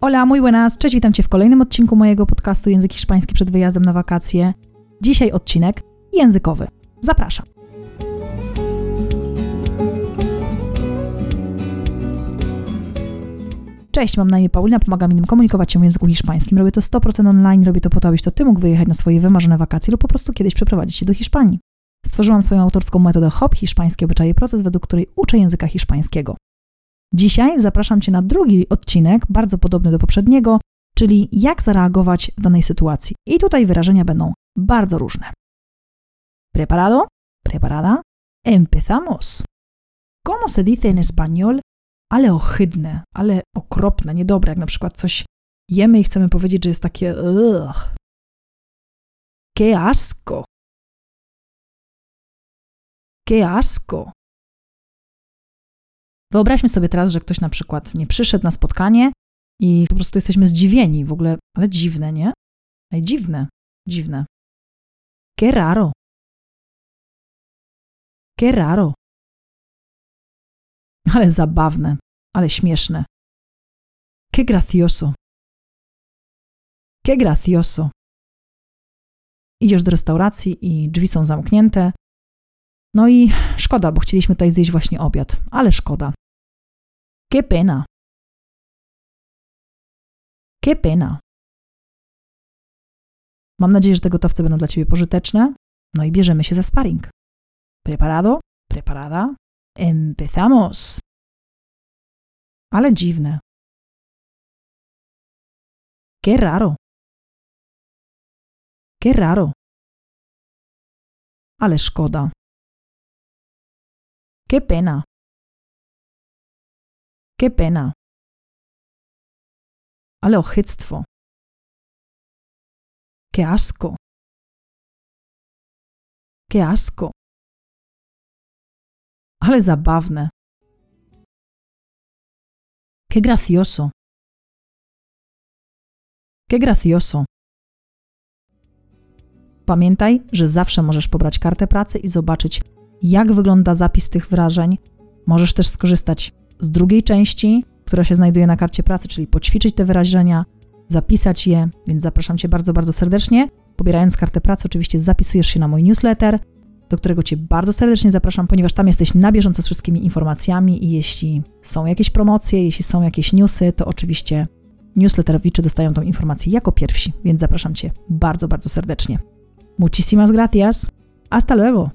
Hola, muy buenas, cześć, witam Cię w kolejnym odcinku mojego podcastu Język Hiszpański przed wyjazdem na wakacje. Dzisiaj odcinek językowy. Zapraszam. Cześć, mam na imię Paulina, pomagam innym komunikować się w języku hiszpańskim. Robię to 100% online, robię to po to, abyś to Ty mógł wyjechać na swoje wymarzone wakacje lub po prostu kiedyś przeprowadzić się do Hiszpanii. Stworzyłam swoją autorską metodę HOP, hiszpańskie obyczaje proces, według której uczę języka hiszpańskiego. Dzisiaj zapraszam Cię na drugi odcinek, bardzo podobny do poprzedniego, czyli jak zareagować w danej sytuacji. I tutaj wyrażenia będą bardzo różne. ¿Preparado? ¿Preparada? Empezamos. ¿Cómo se dice en español? Ale ohydne, ale okropne, niedobre, jak na przykład coś jemy i chcemy powiedzieć, że jest takie ugh. Qué asco. Qué asco. Wyobraźmy sobie teraz, że ktoś na przykład nie przyszedł na spotkanie i po prostu jesteśmy zdziwieni w ogóle, ale dziwne, nie? Ej, dziwne, dziwne. Qué raro. Qué raro. Ale zabawne, ale śmieszne. Qué gracioso. Qué gracioso. Idziesz do restauracji i drzwi są zamknięte. No i szkoda, bo chcieliśmy tutaj zjeść właśnie obiad, ale szkoda. Qué pena. Qué pena. Mam nadzieję, że te gotowce będą dla Ciebie pożyteczne. No i bierzemy się za sparring. Preparado? Preparada? Empezamos. Ale dziwne. Qué raro. Qué raro. Ale szkoda. Qué pena. Qué pena. Ale ochyctwo. Qué asco. Qué asco. Ale zabawne. Qué gracioso. Qué gracioso. Pamiętaj, że zawsze możesz pobrać kartę pracy i zobaczyć, jak wygląda zapis tych wrażeń. Możesz też skorzystać z drugiej części, która się znajduje na karcie pracy, czyli poćwiczyć te wyrażenia, zapisać je, więc zapraszam Cię bardzo, bardzo serdecznie. Pobierając kartę pracy, oczywiście zapisujesz się na mój newsletter, do którego Cię bardzo serdecznie zapraszam, ponieważ tam jesteś na bieżąco z wszystkimi informacjami i jeśli są jakieś promocje, jeśli są jakieś newsy, to oczywiście newsletterowicze dostają tą informację jako pierwsi, więc zapraszam Cię bardzo, bardzo serdecznie. Muchísimas gracias. Hasta luego.